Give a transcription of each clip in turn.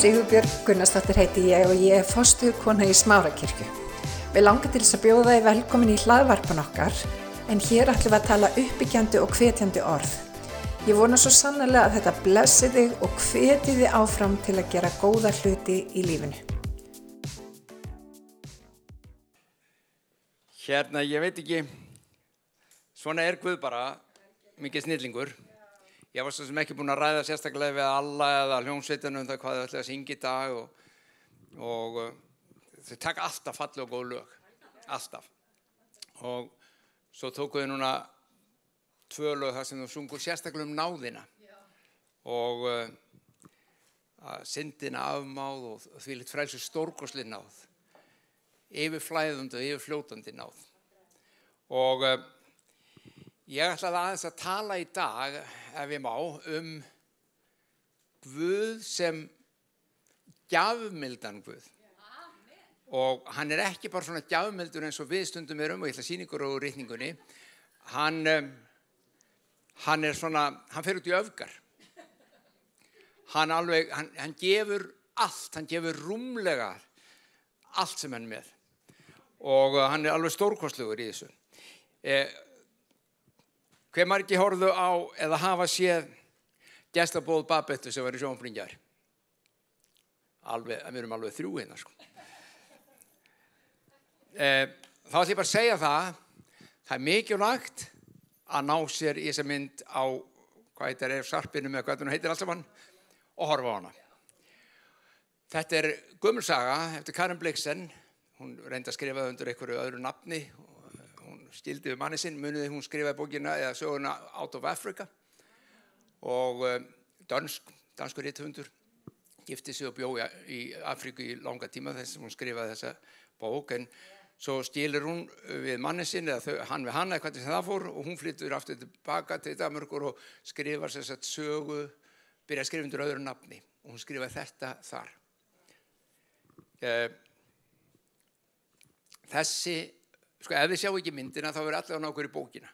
Sigurbjörg Gunnarsdóttir heiti ég og ég er fóstuðkona í Smárakirkju. Við langar til þess að bjóða þið velkomin í hlaðvarpan okkar en hér ætlum við að tala uppbyggjandi og hvetjandi orð. Ég vona svo sannlega að þetta blessi þig og hveti þið áfram til að gera góða hluti í lífinu. Hérna, ég veit ekki, svona er Guð bara, mikið snillingur. Ég var svo sem ekki búin að ræða sérstaklega við alla eða hljómsveitunum um það hvað þau ætlaði að syngja í dag og, og uh, þau taka alltaf falli og góð lög, alltaf. Og svo tóku þau núna tvö lög þar sem þau sungur sérstaklega um náðina og uh, syndina afmáð og því litt frælsi stórgóðsli náð, yfirflæðund og yfirfljótandi náð. Og uh, Ég ætlaði aðeins að tala í dag, ef ég má, um Guð sem gjafmildan Guð. Og hann er ekki bara svona gjafmildur eins og við stundum erum og ég ætla að sína ykkur á rítningunni. Hann, hann er svona, hann fer út í öfgar. Hann alveg, hann, hann gefur allt, hann gefur rúmlega allt sem hann með. Og hann er alveg stórkostlugur í þessu. Eh, Hver margi horfðu á eða hafa séð gestaból Babettu sem í sjónfringjar? Alveg, við erum alveg þrjú hérna sko. E, þá ætlum ég bara að segja það, það er mikilvægt að ná sér í þessa mynd á, hvað heitir það, sarpinu með hvað hún heitir alls saman og horfa á hana. Þetta er Gummulsaga eftir Karin Blixen, hún reyndi að skrifa undir einhverju öðru nafni skildi við manni sinn, muniði hún skrifaði bókina eða söguna Out of Africa. Og um, dansk, danskur ritthundur gifti sig og bjóði í Afríku í langa tíma þess að hún skrifaði þessa bók. En svo stílir hún við manni sinn eða þau, hann við hanna eitthvað til það fór og hún flyttur aftur tilbaka til Damurkur og skrifar þess að sögu byrja að skrifa undir öðru nafni. Og hún skrifaði þetta þar. Þessi sko ef þið sjáu ekki myndina þá verður á nákvæmur í bókina.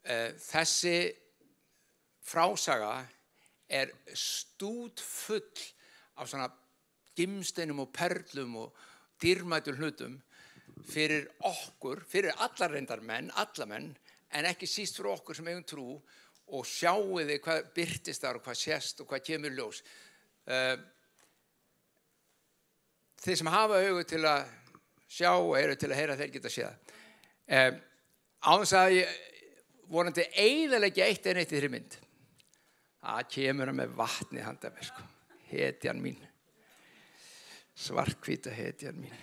Uh, þessi frásaga er stút full af svona gimsteinum og perlum og dýrmætul hlutum fyrir okkur, fyrir allar reyndar menn, alla menn en ekki síst fyrir okkur sem eigum trú og sjáu þið hvað byrtist þar og hvað sést og hvað kemur ljós. Uh, þeir sem hafa augu til að sjá og eru til að heyra þeir geta séð. Um, Áðans að ég vonandi eiginlega eitt en eitt í þeirri mynd. Það kemur hann með vatni handa mér sko. Hetjan mín. Svartkvita hetjan mín.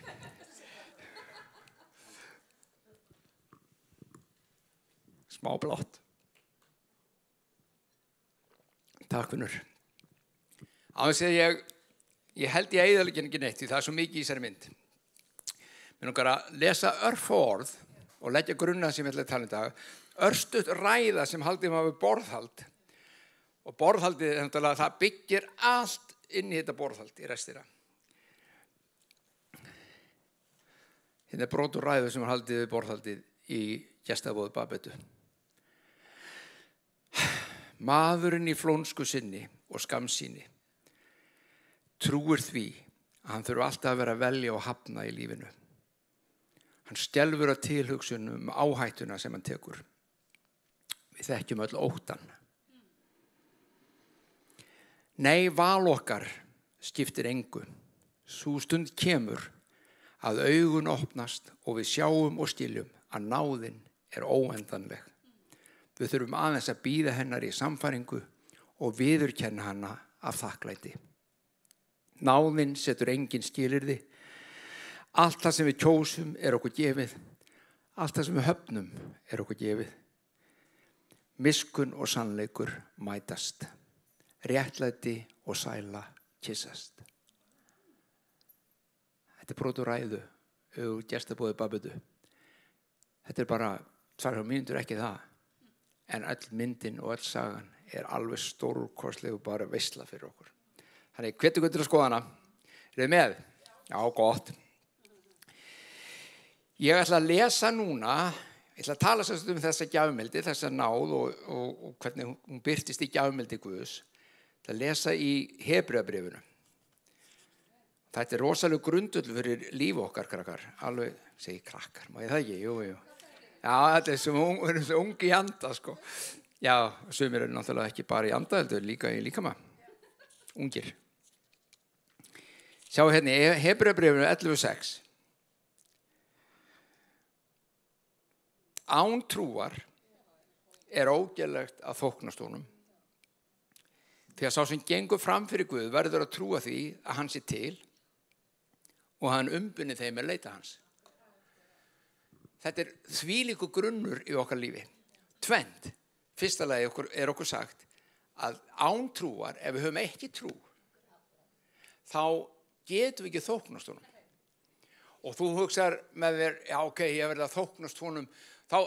Smá blótt. Takk finnur. Áðans að ég, ég held ég eiginlega ekki neitt því það er svo mikið í þessari mynd. Mér langar að lesa örf og leggja grunna sem ég ætla að tala um dag. Örstuðt ræða sem haldið maður borðhald og borðhaldið það byggir allt inn í þetta borðhald í restina. Hérna er brotur ræðu sem haldið borðhaldið í gestafóðu Babetu. Maðurinn í flónsku sinni og skamsíni trúir því að hann þurfa alltaf að vera að velja og hafna í lífinu. Hann stjelfur að tilhugsunum áhættuna sem hann tekur. Við þekkjum öll óttan. Nei, val okkar skiptir engu. Svo stund kemur að augun opnast og við sjáum og skiljum að náðin er óendanleg. Við þurfum aðeins að býða hennar í samfaringu og viðurkenna hana af þakklæti. Náðin setur engin skilirði Allt það sem við kjósum er okkur gefið. Allt það sem við höfnum er okkur gefið. Miskun og sannleikur mætast. Réttlæti og sæla kissast. Þetta er brotur ræðu og gestabóði babudu. Þetta er bara, svarja mínundur ekki það. En öll myndin og öll sagan er alveg stórkoslegu bara veysla fyrir okkur. Þannig, hvernig getur þú að skoða hana? Er þið með? Já, gott. Ég ætla að lesa núna, ég ætla að tala sérst um þessa gjafmildi, þessa náð og, og, og hvernig hún byrtist í gjafmildi Guðus. Það lesa í Hebreabrifinu. Þetta er rosalega grundull fyrir líf okkar, krakkar. Alveg, segi krakkar, má ég það ekki? Jú, jú. Já, þetta er sem ung, við erum svo ungi í anda, sko. Já, sumir eru náttúrulega ekki bara í anda, heldur líka í líkama. Ungir. Sjáu hérna, Hebreabrifinu 11.6. Án trúar er ógællegt að þóknast honum. Því að sá sem gengur fram fyrir Guð verður að trúa því að hann sé til og hann umbunni þeim er leita hans. Þetta er þvílíku grunnur í okkar lífi. Tvend, fyrsta lagi er okkur sagt að án trúar, ef við höfum ekki trú, þá getum við ekki þóknast honum. Og þú hugsaður með þér, já ok, ég verði að þóknast honum, þá,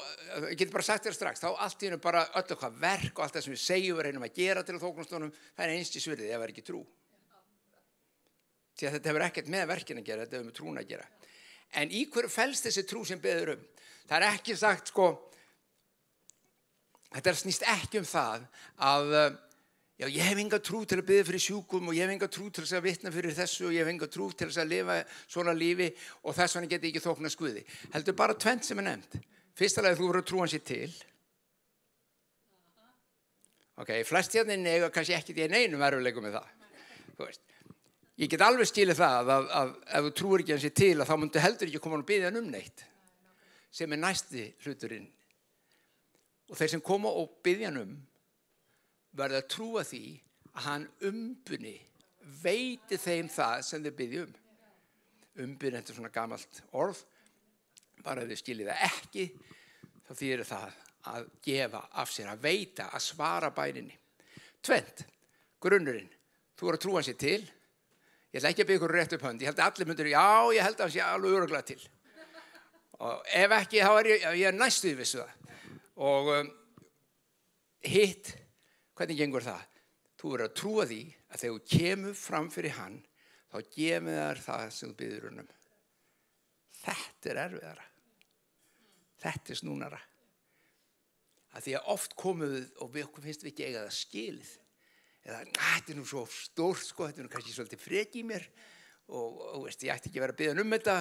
ég get bara sagt þér strax, þá allt í hennu bara öll okkar verk og allt það sem við segjum við reynum að gera til að þóknast honum, það er einst í svirðið það er ekki trú. Því að þetta hefur ekkert með verkin að gera, þetta hefur með trún að gera. En í hverju fælst þessi trú sem beður um? Það er ekki sagt, sko, þetta snýst ekki um það að, já, ég hef enga trú til að byggja fyrir sjúkum og ég hef enga trú til að vitna fyrir þessu og ég hef enga trú til að lifa svona lífi og þess vegna geti ekki þókna skuði. Heldur bara tvent sem er nefnd. Fyrsta lagi þú verður að trúa hans í til. Ok, flest hérna nega kannski ekki því neinum erfuleikum með það. Þú veist. Ég get alveg stílið það að, að, að ef þú trúir ekki hans í til að þá myndu heldur ekki koma og byggja hann um neitt sem er næsti hluturinn. Og þeir sem koma og byggja hann um verða að trúa því að hann umbunni veiti þeim það sem þeir byggja um. Umbunni, þetta er svona gamalt orð, bara ef þið skiljið það ekki, þá þýðir það að gefa af sér, að veita, að svara bæninni. Tvent, grunnurinn, þú voru að trúa í til, Ég ætla ekki að byggja ykkur rétt upp hönd. Ég held að allir myndir, já, ég held að það sé alveg öruglega til. Og ef ekki, þá er ég, ég er næstuð vissu það. Og um, hitt, hvernig gengur það? Þú verður að trúa því að þegar þú kemur fram fyrir hann, þá gemið þær það sem þú byggður húnum. Þetta er erfiðara. Þetta er snúnara. Að því að oft komum við og við okkur finnst við ekki eiga það skilið. Eða þetta er nú svo stórt sko, þetta er nú kannski svolítið freki í mér. Og, og veist, ég ætti ekki verið að byggja um þetta.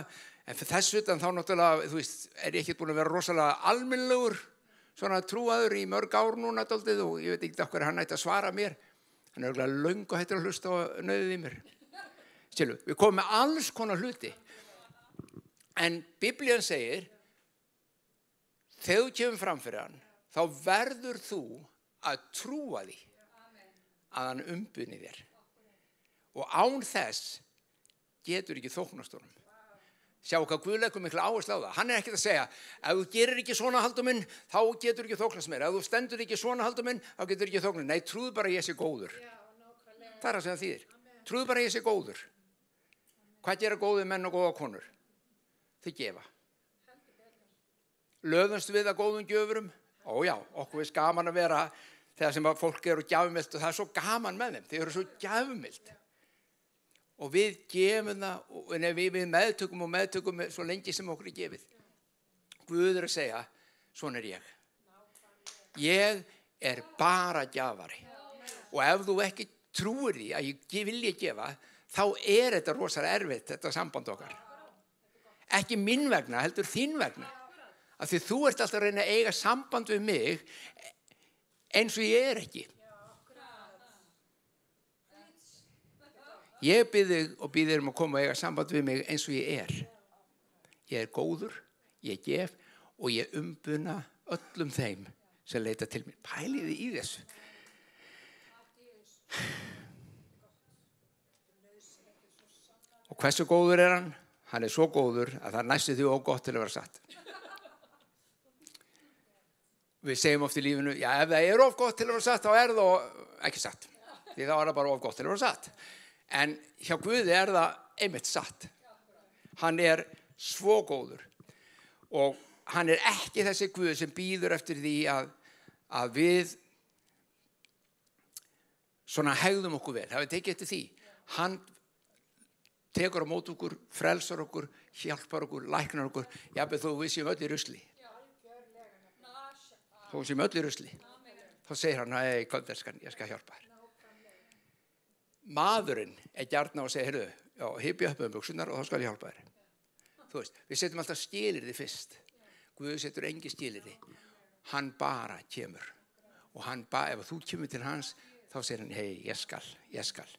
En fyrir þessu utan þá náttúrulega þú veist, er ég ekki búin að vera rosalega alminlegur svona trúaður í mörg ár núna doldið, og ég veit ekki okkur hann ætti að svara mér. Hann er auðvitað laung og hættir að hlusta og nöðið í mér. Stilu, við komum með alls konar hluti. En biblíðan segir þegar þú kemur fram fyrir hann þá verður þú að trúa því að hann umbunni þér. Og án þess getur ekki þóknast honum. Sjá hvað Guðleikum miklu áherslu á það. Hann er ekkert að segja, ef þú gerir ekki svona halduminn, þá getur ekki þóknast mér. Ef þú stendur ekki svona halduminn, þá getur ekki þóknast nei, trúðu bara ég sé góður. Það er að segja þýðir. Trúðu bara ég sé góður. Hvað gera góði menn og góða konur? Þau gefa löðumst við að góðum gjöfurum. Ójá, okkur er skaman að vera þegar sem að fólk eru gjafumilt og það er svo gaman með þeim, þeir eru svo gjafumilt og við gefum það og við, við meðtökum og meðtökum svo lengi sem okkur er gefið. Guður að segja, svona er ég. Ég er bara gjafari. Og ef þú ekki trúir því að ég vilja gefa þá er þetta rosalega erfitt þetta samband okkar. Ekki minn vegna, heldur þín vegna af því þú ert alltaf að reyna að eiga samband við mig eins og ég er ekki. Ég byrði og byrðir um að koma og eiga samband við mig eins og ég er. Ég er góður, ég gef og ég umbuna öllum þeim sem leita til mér. Pæliði í þessu. Og hversu góður er hann? Hann er svo góður að það næstu því og gott til að vera satt við segjum oft í lífinu, já ef það er of gott til að vera satt, þá er það ekki satt. Því þá er það bara of gott til að vera satt. En hjá Guði er það einmitt satt. Hann er svo góður og hann er ekki þessi Guð sem býður eftir því að, að við svona hegðum okkur vel. Það er tekið eftir því. Hann tekur á mót okkur, frelsar okkur, hjálpar okkur, læknar okkur, jábel þó við séum öll í rusli þó sem öll í rusli þá segir hann, ei, kvöldelskan, ég skal hjálpa þér maðurinn er á að segja, heyrðu, hippi upp um buksunar og þá skal ég hjálpa þér. Þú veist, við setjum alltaf skilir þið fyrst. Guð setur engi skilir þið. Hann bara kemur. Og hann bara, ef þú kemur til hans, þá segir hann, hei, ég skal, ég skal.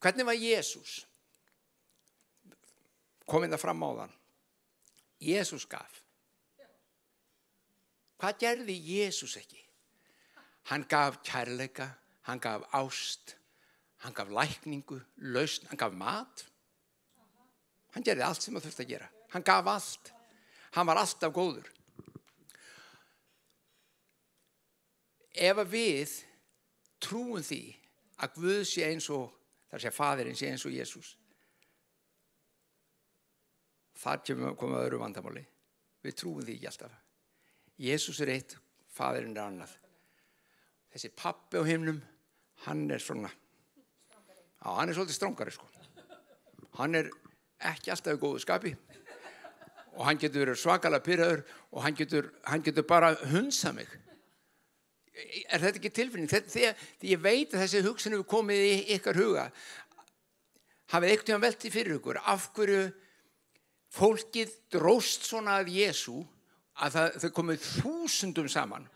Hvernig var Jésús? Komið það fram á þann. Jésús gaf. Hvað gerði Jésús ekki? Hann gaf kærleika, hann gaf ást, hann gaf lækningu, lausn, hann gaf mat. Hann gerði allt sem það þurfti að gera. Hann gaf allt. Hann var alltaf góður. Ef við trúum því að Guð sé eins og, þar sé að fadirinn sé eins og Jésús, þar kemur komið öðru vandamáli. Við trúum því ekki alltaf. Jésús er eitt, fadirinn er annað. Þessi pappi á himnum, hann er svona, á, hann er svolítið strángari sko. Hann er ekki alltaf í góðu skapi og hann getur verið svakalega pyrraður og hann getur, hann getur bara hunsa mig. Er þetta ekki tilfinning? Að ég veit að þessi hugsun hefur komið í ykkar huga. Hafið ekkert um velti fyrir ykkur af hverju fólkið dróst svona að Jésu að það, þau komið þúsundum saman.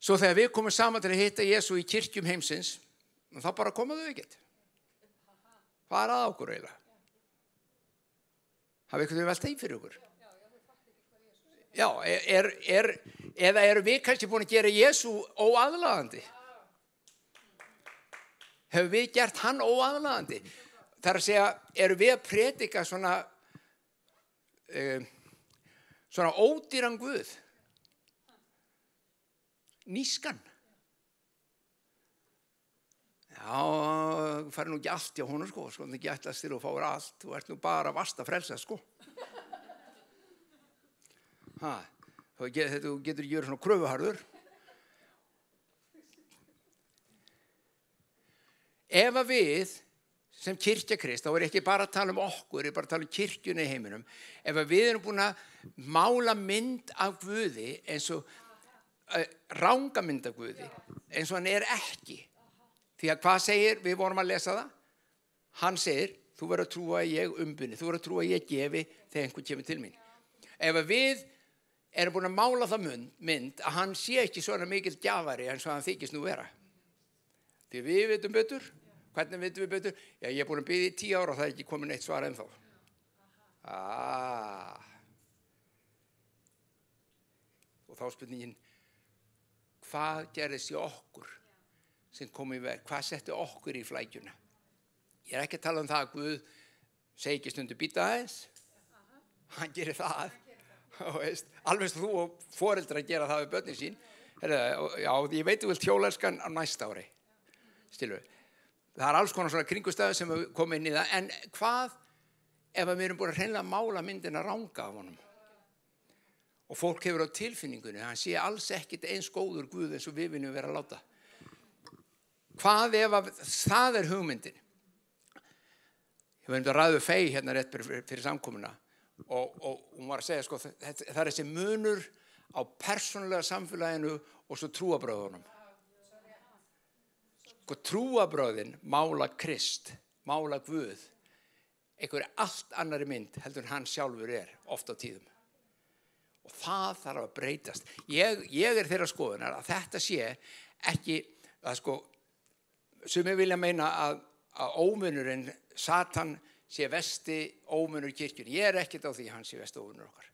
Svo þegar við komum saman til að hitta Jésu í kirkjum heimsins, þá bara komaðu ekkert. Hvað er að okkur eiginlega? Hafið ykkur velt þeim fyrir okkur? Já, er, er, eða eru við kannski búin að gera Jésu óaðlagandi? Hefur við gert hann óaðlagandi? Það er að segja, eru við að predika svona, um, svona ódýran Guð? Nískan? Já, fær nú ekki allt hjá honum sko, sko, þú ekki ætlast til að fára allt, þú ert nú bara vast að frelsa sko. Ha, þú getur ekki verið svona kröfuharður. Ef að við sem kirkjakrist, þá er ekki bara að tala um okkur, ég er bara að tala um kirkjunni í heiminum, ef við erum búin að mála mynd af Guði eins og uh, ránga mynd af Guði, eins og hann er ekki, því að hvað segir, við vorum að lesa það, hann segir, þú verður að trúa að ég umbunni, þú verður að trúa að ég gefi þegar einhvern kemur til mín. Ef við erum búin að mála það mynd, mynd að hann sé ekki svona mikil gjafari eins og hann þykist nú vera. Því við veitum betur, hvernig veitum við betur? Já, ég er búin að byggja í tíu ára og það er ekki komin eitt svar ennþá. Ah. Og þá spurningin, hvað gerðist í okkur sem kom í verð? Hvað setti okkur í flækjuna? Ég er ekki að tala um það að Guð segi ekki stundu býta aðeins. Hann gerir það. Alveg þú og foreldra gera það við börnin sín. Herra, já, ég veit þú vilt hjólarskan á næsta ári. Stilu. Það er alls konar svona kringustæðu sem við komum inn í það. En hvað ef við erum búin að hreinlega mála myndina ranga af honum? Og fólk hefur á tilfinningunni, hann sé alls ekkit eins góður Guð eins og við viljum vera að láta. Hvað ef að það er hugmyndin? Ég verðum að ræðu fei hérna rétt fyrir, fyrir samkomuna og, og hún var að segja sko það, það er þessi munur á persónulega samfélaginu og svo trúabröðunum. Sko trúabröðin mála Krist, mála Guð, einhver allt annari mynd heldur hann sjálfur er oft á tíðum. Og það þarf að breytast. Ég, ég er þeirra skoðunar að þetta sé ekki, að sko, sem ég vilja meina að, að ómunurinn, Satan, sé vesti ómunur kirkjur. Ég er ekkert á því hann sé vesti ómunur okkar.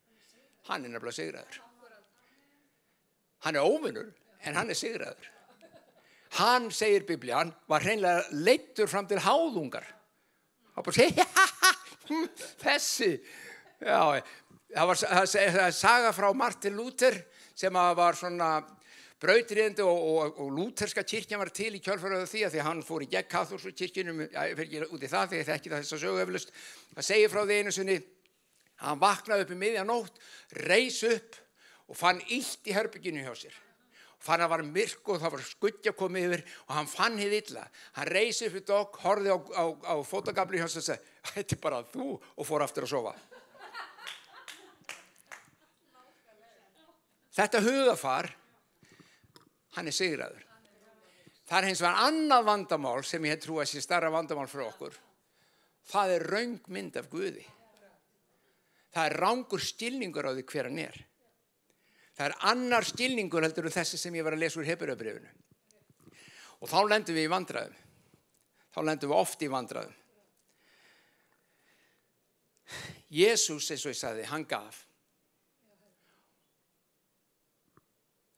Hann er nefnilega sigraður. Hann er ómunur, en hann er sigraður. Hann, segir biblían, var hreinlega leittur fram til háðungar. Það bara segja, þessi. Já, það var er saga frá Martin Luther sem var svona brautriðandi og, og, og lúterska kirkjan var til í kjölfaröðu því að því að hann fór í gegn katholsku kirkjunum, ég fer ekki út í það því að það ekki þess að sögu eflust, það segir frá því einu sinni að hann vaknaði upp í miðjanótt, reys upp og fann illt í herbygginu hjá sér fann að var myrk og það var skuggja komið yfir og hann fann hér illa hann reys upp í dog, horfið á, á, á fotogabli sér og segi, þetta er bara þú og fór aftur að sofa Þetta hugafar hann er sigraður. Það er hins vegar annað vandamál sem ég trú að sé starra vandamál fyrir okkur. Það er raung mynd af Guði. Það er rángur stilningur á því hver hann er. Það er annar stilningur heldur en þessi sem ég var að lesa úr hefuröfbrifinu. Og þá lendum við í vandraðum. Þá lendum við oft í vandraðum. Jésús, eins og ég sagði, hann gaf.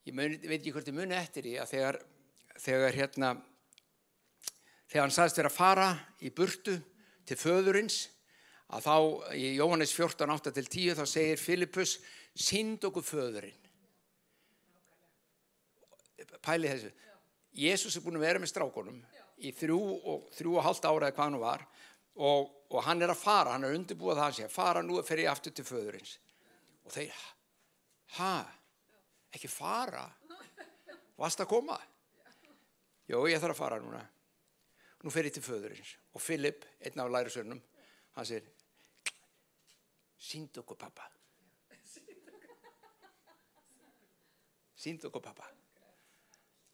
Ég mun, veit ekki hvort ég muni eftir því að þegar, þegar hérna, þegar hann sagðist vera að fara í burtu til föðurins, að þá í Jóhannes 14, 8-10 þá segir Filippus, synd okkur föðurinn. Pæli þessu. Jésús er búin að vera með strákonum í þrjú og, þrjú og halvt ára eða hvað hann var og, og hann er að fara, hann er undirbúið það að að fara nú fer ég aftur til föðurins og þeir, ha, ekki fara, varst að koma? Jó, ég þarf að fara núna. Nú fer ég til föðurins og Filip, einn af lærisönnum, hann sér, sínd okkur pappa. Sínd okkur pappa.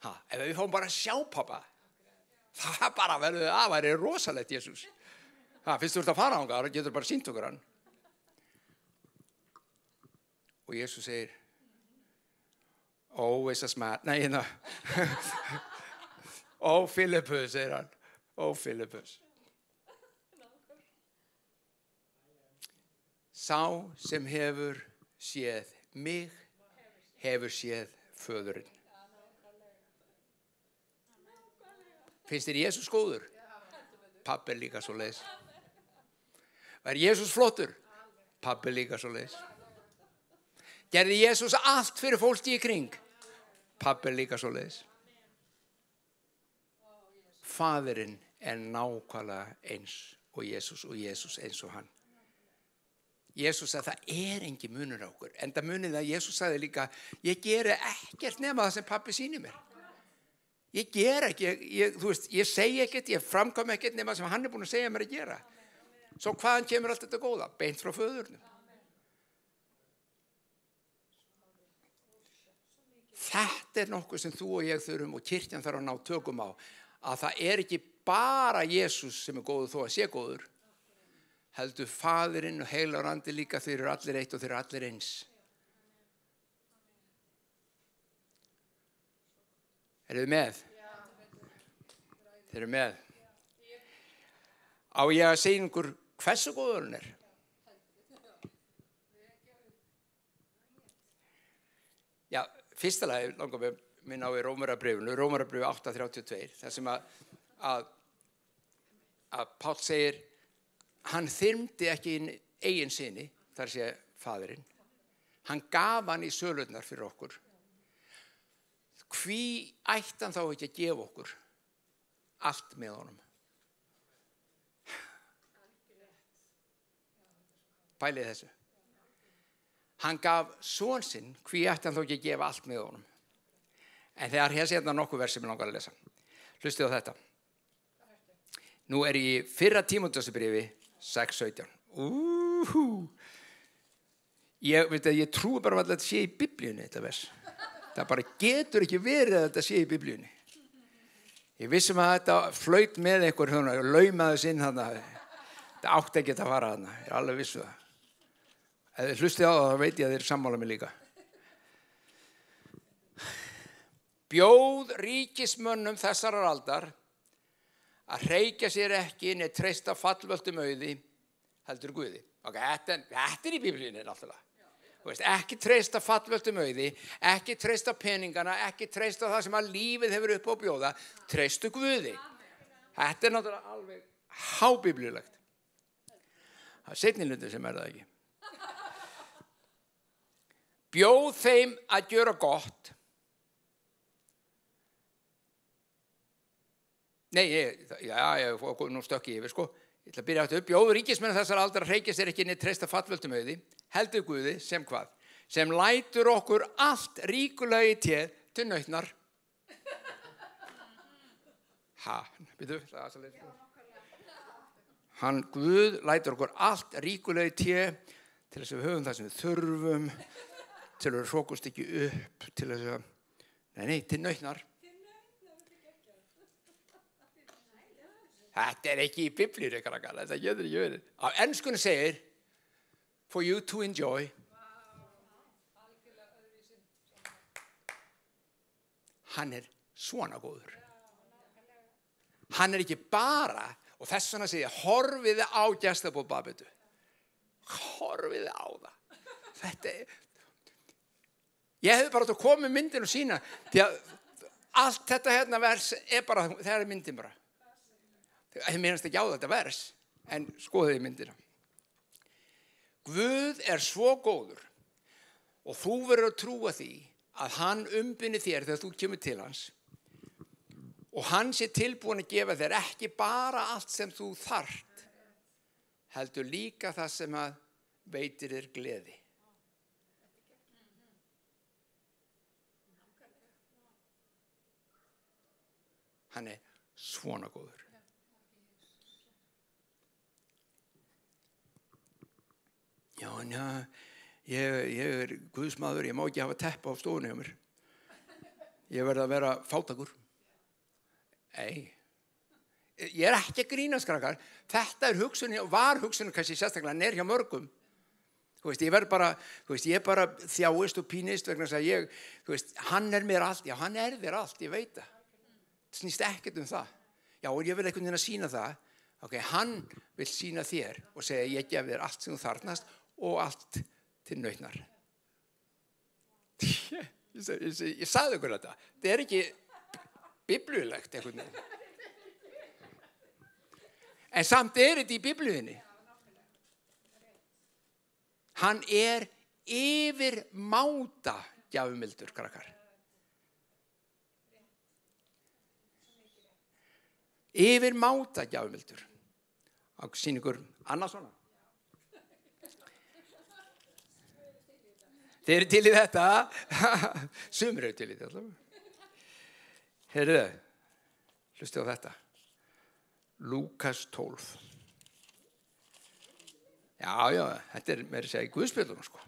Ha, ef við fáum bara að sjá pappa, það bara verður að væri rosalegt Jésús. Finnst þú ert að fara ánga, það getur bara sínt okkur hann. Og Jésús segir, þess að smæt, nei, hérna, ó, Filippus, segir hann, ó, Filippus. Sá sem hefur séð mig, hefur séð föðurinn. Finnst þér Jésús góður? Pappi er líka svo leiðis. Var Jésús flottur? Pappi er líka svo leiðis. Gerði Jésús allt fyrir fólki í kring? Pappi er líka svo leiðis. Fadurinn er nákvæmlega eins og Jésús og Jésús eins og hann. Jésús að það er engi munur á okkur. En það munið að Jésús sagði líka, ég geri ekkert nema það sem pappi síni mér. Ég ger ekki, ég, ég, þú veist, ég segi ekkert, ég framkom ekkert nema sem hann er búin að segja mér að gera. Svo hvaðan kemur allt þetta góða? Beint frá föðurnum. Þetta er nokkuð sem þú og ég þurfum og kirkjan þarf að ná tökum á. Að það er ekki bara Jésús sem er góður þó að sé góður. Heldur fadurinn og heilar andi líka þeir eru allir eitt og þeir eru allir eins. Er þið með? Þeir eru með. Á ég að segja einhver hversu góður hann er? Já, fyrsta lagi langar við minna á í Rómarabrifinu, Rómarabrifu 8.32, þar sem að, að, að Pál segir, hann þyrmdi ekki inn eigin sinni, þar sé fadurinn, hann gaf hann í sölurnar fyrir okkur. Hví ættan þá ekki að gefa okkur allt með honum? Pælið þessu. Hann gaf són sinn, hví ættan þá ekki að gefa allt með honum? En þegar hér sé þetta nokkuð verð sem ég langar að lesa. Hlustið á þetta. Nú er ég fyrra tímundasbrifi 6.17. Úhú. Ég, ég trúi bara að þetta sé í biblíunni þetta vers. Það bara getur ekki verið að þetta sé í biblíunni. Ég vissum að þetta flöyt með einhver hérna, laumaði sinn þarna. Þetta átti ekki að fara þarna. Ég alveg vissu það. Ef þið hlustið á það, þá veit ég að þið er sammála mig líka. Bjóð ríkismönnum þessarar aldar að reykja sér ekki inn eða treysta fallvöldum auði heldur Guði. Ok, þetta, þetta er í biblíunni náttúrulega. Veist, ekki treysta fallvöldum auði, ekki treysta peningana, ekki treysta það sem að lífið hefur upp á bjóða, treystu Guði. Þetta er náttúrulega alveg hábiblíulegt. Það er setnilundi sem er það ekki. Bjóð þeim að gjöra gott. Nei, ég, já, ég nú stökki yfir, sko. Ég ætla að byrja aftur upp. Bjóður ríkismenn þessar aldar reykjast er ekki neitt treysta fallvöldum auði. Heldur Guði sem hvað? Sem lætur okkur allt ríkulegi téð til nautnar. Ha, byrju, það er aðsað leið. Hann Guð lætur okkur allt ríkulegi téð til þess að við höfum það sem við þurfum, til að við hrókust ekki upp, til þess að, nei, nei, til nautnar. Þetta er ekki í biblíu, krakkar, þetta getur ekki verið. Á ennskunni segir, for you to enjoy. Hann er svona góður. Hann er ekki bara, og þess vegna segja, horfiði á gestabóð babetu. Horfiði á það. Þetta er, ég hefði bara átt að koma myndin og sína, því að allt þetta hérna vers er bara, það er myndin bara. Það minnast ekki á þetta vers, en skoðiði myndina. Guð er svo góður og þú verður að trúa því að hann umbynni þér þegar þú kemur til hans og hann sé tilbúin að gefa þér ekki bara allt sem þú þart heldur líka það sem að veitir þér gleði. Hann er svona góður. Já, en já, ég, ég er guðsmaður, ég má ekki hafa teppa á stofunni á mér. Ég verði að vera fátakur. Nei, ég er ekki að grína skrakkar. Þetta er hugsunni og var hugsunni kannski sérstaklega nér hjá mörgum. Þú veist, ég verð bara, þú veist, ég bara þjáist og pínist vegna þess að ég, þú veist, hann er mér allt, já, hann er þér allt, ég veit það. Það snýst ekkert um það. Já, og ég vil einhvern veginn að sína það. Ok, hann vil sína þér og segja, ég gef þér allt sem þú þarnast og allt til nautnar. Ég, ég, ég, ég saði ykkur þetta. Þetta er ekki biblíulegt einhvern veginn. En samt er þetta í biblíunni. Hann er yfir máta gjafumildur, krakkar. Yfir máta gjafumildur. Á síningur annars svona. Þeir eru til í þetta. Sumir eru til í þetta. Heyrðu, hlustu á þetta. Lúkas 12. Já, já, þetta er með að segja í Guðspjöldunum, sko.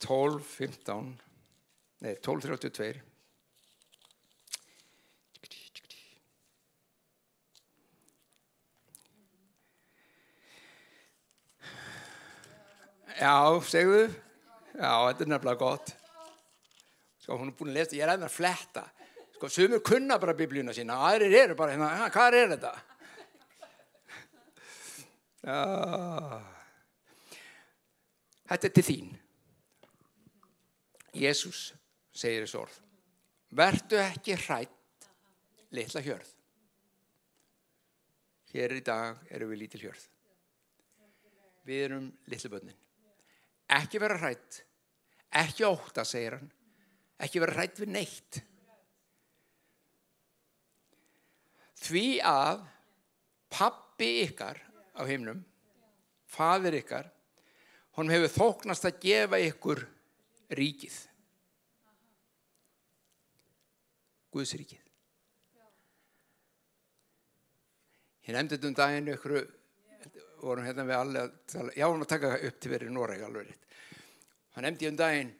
12, 15, nei, 12, 32. Já, segðu. Já, þetta er nefnilega gott. Sko, hún er búin að lesa, ég er aðeins að fletta. Sko, sumur kunna bara biblíuna sína, aðrir eru bara hérna, "Ha, hvað er þetta? Já. Þetta er til þín. Jésús segir þessu orð. Vertu ekki hrætt, litla hjörð. Hér í dag erum við lítil hjörð. Við erum litlu bönnin. Ekki vera hrætt, ekki óta, segir hann. Ekki vera hrætt við neitt. Því að pappi ykkar á heimnum, fadir ykkar, honum hefur þóknast að gefa ykkur ríkið. Guðs ríkið. Ég nefndi þetta um daginn ykkur, vorum hérna við allir að tala, já, hún að taka upp til verið Noreg alveg rétt. Hann nefndi um daginn,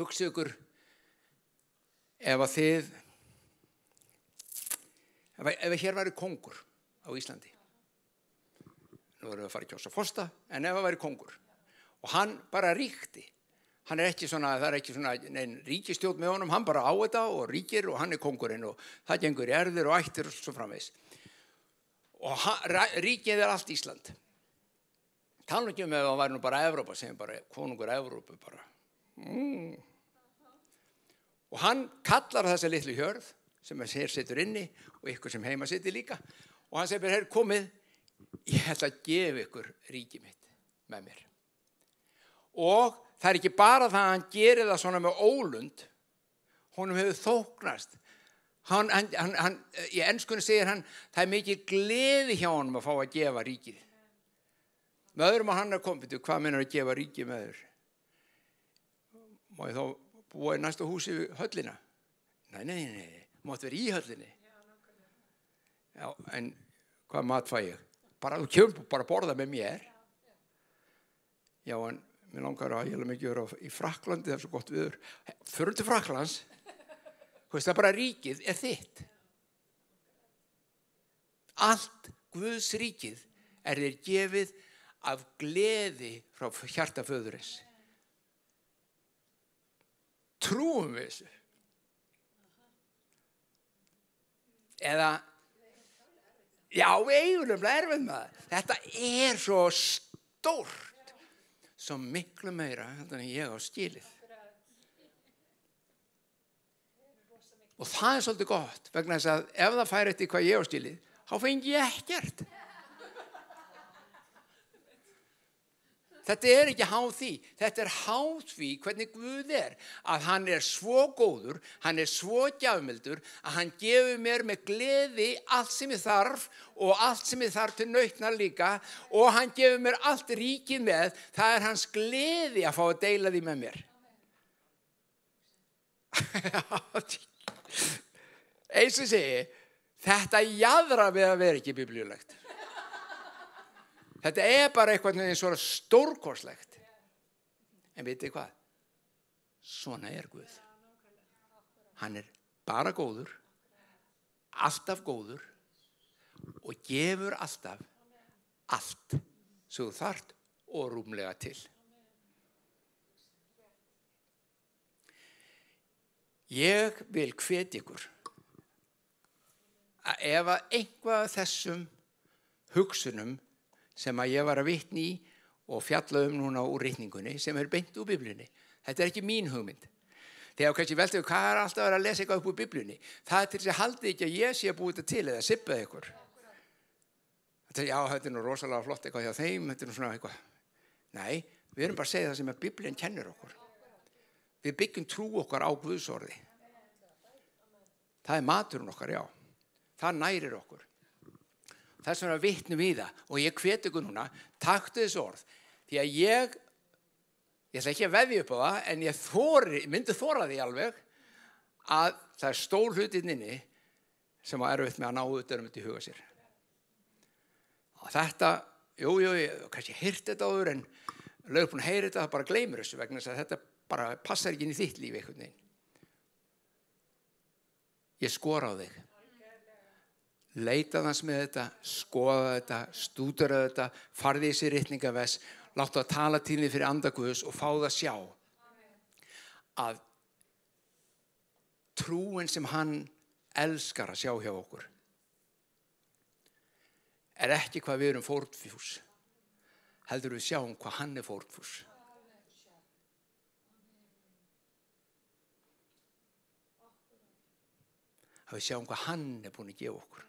hugsið ykkur ef að þið, ef, ef hér væri kongur á Íslandi, nú erum við að fara að kjósa fosta, en ef það væri kongur og hann bara ríkti, hann er ekki svona, það er ekki svona neinn ríkistjótt með honum, hann bara á þetta og ríkir og hann er kongurinn og það gengur erðir og ættir og svo framvegs. Og ríkið er allt Ísland. Tala ekki um ef það væri nú bara Evrópa, segjum bara konungur Evrópu bara. Mm. Og hann kallar þessa litlu hjörð sem hér sittur inni og ykkur sem heima sittir líka og hann segir bara, hér komið, ég ætla að gefa ykkur ríkið mitt með mér. Og það er ekki bara það að hann gerir það svona með ólund, honum hefur þóknast. Hann, hann, hann, hann, í ennskunni segir hann, það er mikið gleði hjá honum að fá að gefa ríkið. Með öðrum að hann er komið, hvað mennar að gefa ríkið með þér? Má ég þá búa í næsta húsi höllina? Nei, nei, nei, mátt vera í höllinni. Já, en hvað mat fæ ég? Bara, þú kemur bara að borða með mér. Já, en mér langar að ég hef mikið verið í Fraklandi, það er svo gott viður. Förum til Fraklands, það er bara ríkið er þitt. Allt Guðs ríkið er þér gefið af gleði frá hjartaföðurins. Trúum við þessu? Eða, já, við eigum nefnilega erfið það. Þetta er svo stórt, svo miklu meira en ég á skilið. Og það er svolítið gott, vegna þess að ef það fær eftir hvað ég á skilið, þá fengi ég ekkert. Þetta er ekki háð því, þetta er háð því hvernig Guð er, að hann er svo góður, hann er svo gjafmildur, að hann gefur mér með gleði allt sem ég þarf og allt sem ég þarf til nautnar líka og hann gefur mér allt ríkið með, það er hans gleði að fá að deila því með mér. Eins og segi, þetta jæðra við að vera ekki biblíulegt. Þetta er bara eitthvað eins og stórkorslegt. En vitið hvað? Svona er Guð. Hann er bara góður, alltaf góður og gefur alltaf allt sem þú þart og rúmlega til. Ég vil hvet ykkur að ef að einhvað þessum hugsunum sem að ég var að vitni í og fjalla um núna úr rítningunni sem er beint úr biblunni. Þetta er ekki mín hugmynd. Þegar kannski við hvað er alltaf að vera að lesa eitthvað upp úr biblunni. Það er til þess að haldi ekki að ég sé að búið þetta til eða sippaði ykkur. Þetta er já, þetta er nú rosalega flott eitthvað hjá þeim, þetta er nú svona eitthvað. Nei, við erum bara að segja það sem að biblin kennur okkur. Við byggjum trú okkar á Guðsorði. Það er maturinn okkar, já. Það nærir okkur þess vegna vittnum við það og ég hveti ykkur núna, taktu þessu orð því að ég ég ætla ekki að veði upp á það en ég þóri, myndi þóra því alveg að það er stór hlutin inni sem var erfitt með að ná auðvitað um þetta í huga sér og þetta, jújú, jú, kannski hýrt þetta áður en lögur búin að heyra þetta, það bara gleymur þessu vegna þess að þetta bara passar ekki inn í þitt lífi einhvern veginn. Ég skora á þig. Leita þans með þetta, skoða þetta, stúdara þetta, farði í sér rittningaves, láttu að tala til því fyrir andaguðus og fá það sjá að trúin sem hann elskar að sjá hjá okkur er ekki hvað við erum fórtfjús heldur við sjáum hvað hann er fórtfjús að við sjáum hvað hann er búin að gefa okkur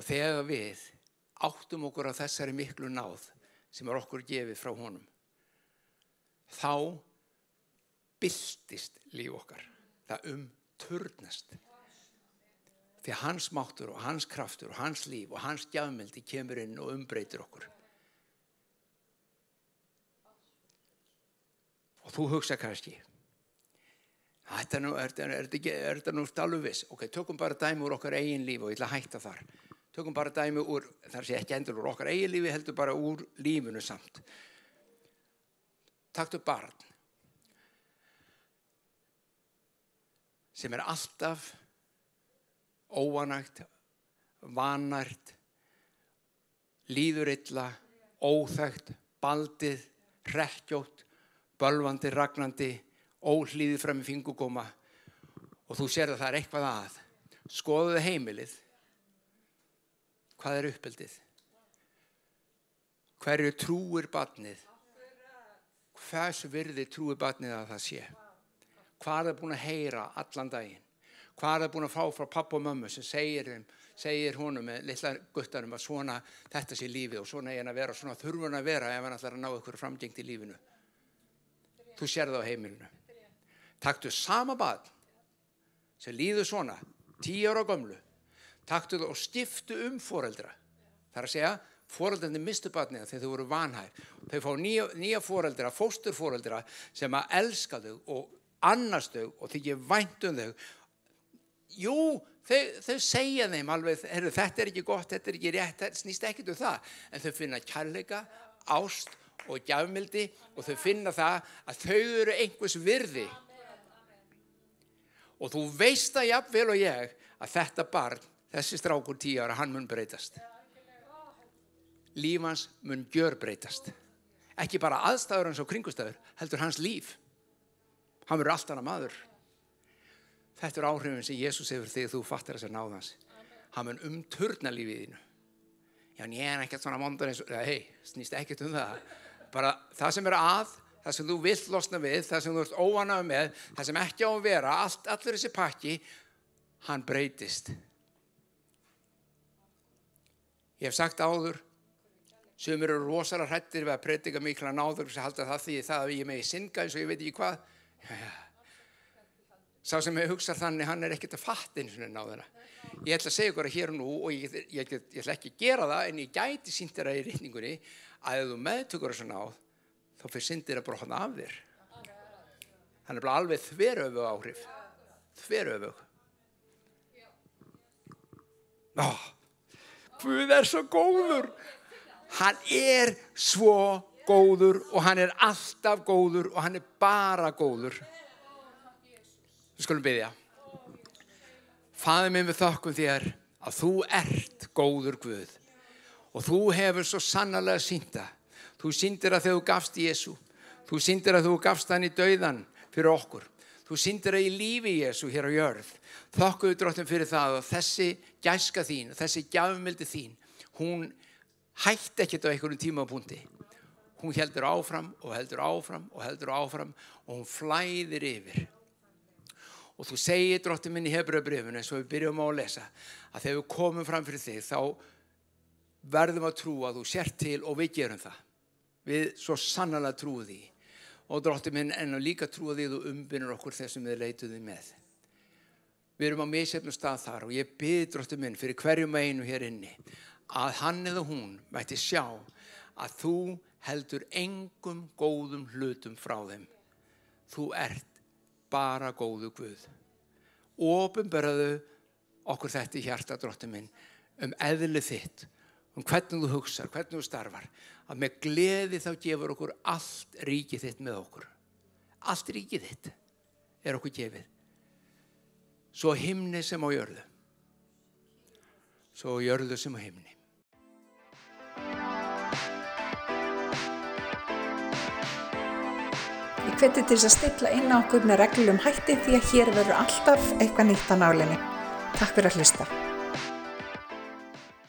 Og þegar við áttum okkur á þessari miklu náð sem er okkur gefið frá honum, þá byltist líf okkar. Það umturnast. Því hans máttur og hans kraftur og hans líf og hans gjafmildi kemur inn og umbreytir okkur. Og þú hugsa kannski, þetta er, er, er, er þetta nú viss, ok, tökum bara dæmi úr okkar eigin líf og ég ætla að hætta þar tökum bara dæmi úr, þar sé ekki endur úr okkar eigi lífi, heldur bara úr lífunu samt. Takktu barn sem er alltaf óanægt, vanært, líður illa, óþægt, baldið, rekkjótt, bölvandi, ragnandi, óhlýðið fram í fingugóma og þú sér að það er eitthvað að. Skoðuðu heimilið Hvað er uppeldið? Hverju trúir batnið? Hvers virði trúir batnið að það sé? Hvað er það búin að heyra allan daginn? Hvað er það búin að fá frá pappa og mömmu sem segir, segir honum með litla guttanum að svona þetta sé lífið og svona er hann að vera og svona þurfur hann að vera ef hann ætlar að ná ykkur framgengt í lífinu. Þú sér það á heimilinu. Takktu sama batn sem líður svona, tíu ára gömlu taktu það og stiftu um foreldra. Það er að segja, foreldrarnir mistu batniða þegar þau voru vanhæg. Þau fá nýja, nýja foreldra, fósturforeldra sem að elska þau og annast þau og þykja vænt um þau. Jú, þau, þau segja þeim alveg, þetta er ekki gott, þetta er ekki rétt, þetta snýst ekkit um það. En þau finna kærleika, ást og gjafmildi og þau finna það að þau eru einhvers virði. Og þú veist það jafnvel og ég að þetta barn, þessi strákur tíu ára, hann mun breytast. Líf hans mun gjör breytast. Ekki bara aðstæður hans og kringustæður, heldur hans líf. Hann verður allt annað maður. Þetta er áhrifin sem Jésús hefur þegar þú fattar þess að náða hans. Hann mun umturna lífið þínu. Já, en ég er ekkert svona mondan eins og, hei, snýst ekkert um það. Bara það sem er að, það sem þú vill losna við, það sem þú ert óanað með, það sem ekki á að vera, allt, allur þessi pakki, hann breytist. Ég hef sagt áður, sem eru rosalega hrættir við að predika mikla náður sem halda það því það að ég megi synga eins og ég veit ekki hvað. Já, já. Sá sem hefur hugsað þannig, hann er ekkert að fatta eins og náðuna. Ég ætla að segja ykkur að hér og nú og ég, ég, ég, ég ætla ekki að gera það en ég gæti sínt þér að í reyningunni að ef þú meðtökur þessu náð þá fyrir syndir að brotna af þér. Hann er bara alveg þveröfu áhrif. Þveröfu. Ó, Guð er svo góður. Hann er svo góður og hann er alltaf góður og hann er bara góður. Við skulum byggja. Fæði mig með þokkum þér að þú ert góður Guð og þú hefur svo sannarlega sínda. Þú síndir að þú gafst Jésu. Þú síndir að þú gafst hann í dauðan fyrir okkur. Þú síndir að í lífi Jésu hér á jörð. Þokkuðu dróttum fyrir það og þessi gæska þín, þessi gjafmildi þín, hún hætti ekkert á einhverjum tímapunkti. Hún heldur áfram og heldur áfram og heldur áfram og hún flæðir yfir. Og þú segir dróttum minn í Hebrabrifinu eins og við byrjum á að lesa að þegar við komum fram fyrir þig þá verðum að trúa að þú sér til og við gerum það. Við svo sannlega trúum því. Og dróttum minn en líka trúa því að þú umbynur okkur þessum við leituðum með. Við erum á misefnum stað þar og ég byrði dróttum minn fyrir hverjum einu hér inni að hann eða hún mætti sjá að þú heldur engum góðum hlutum frá þeim. Þú ert bara góðu Guð. Ópenbaraðu okkur þetta í hjarta dróttum minn um eðli þitt, um hvernig þú hugsar, hvernig þú starfar, að með gleði þá gefur okkur allt ríkið þitt með okkur. Allt ríkið þitt er okkur gefið. Svo himni sem á jörðu. Svo jörðu sem á himni. Ég hveti til að stilla inn á okkur með reglum hætti því að hér verður alltaf eitthvað nýtt á nálinni. Takk fyrir að hlusta.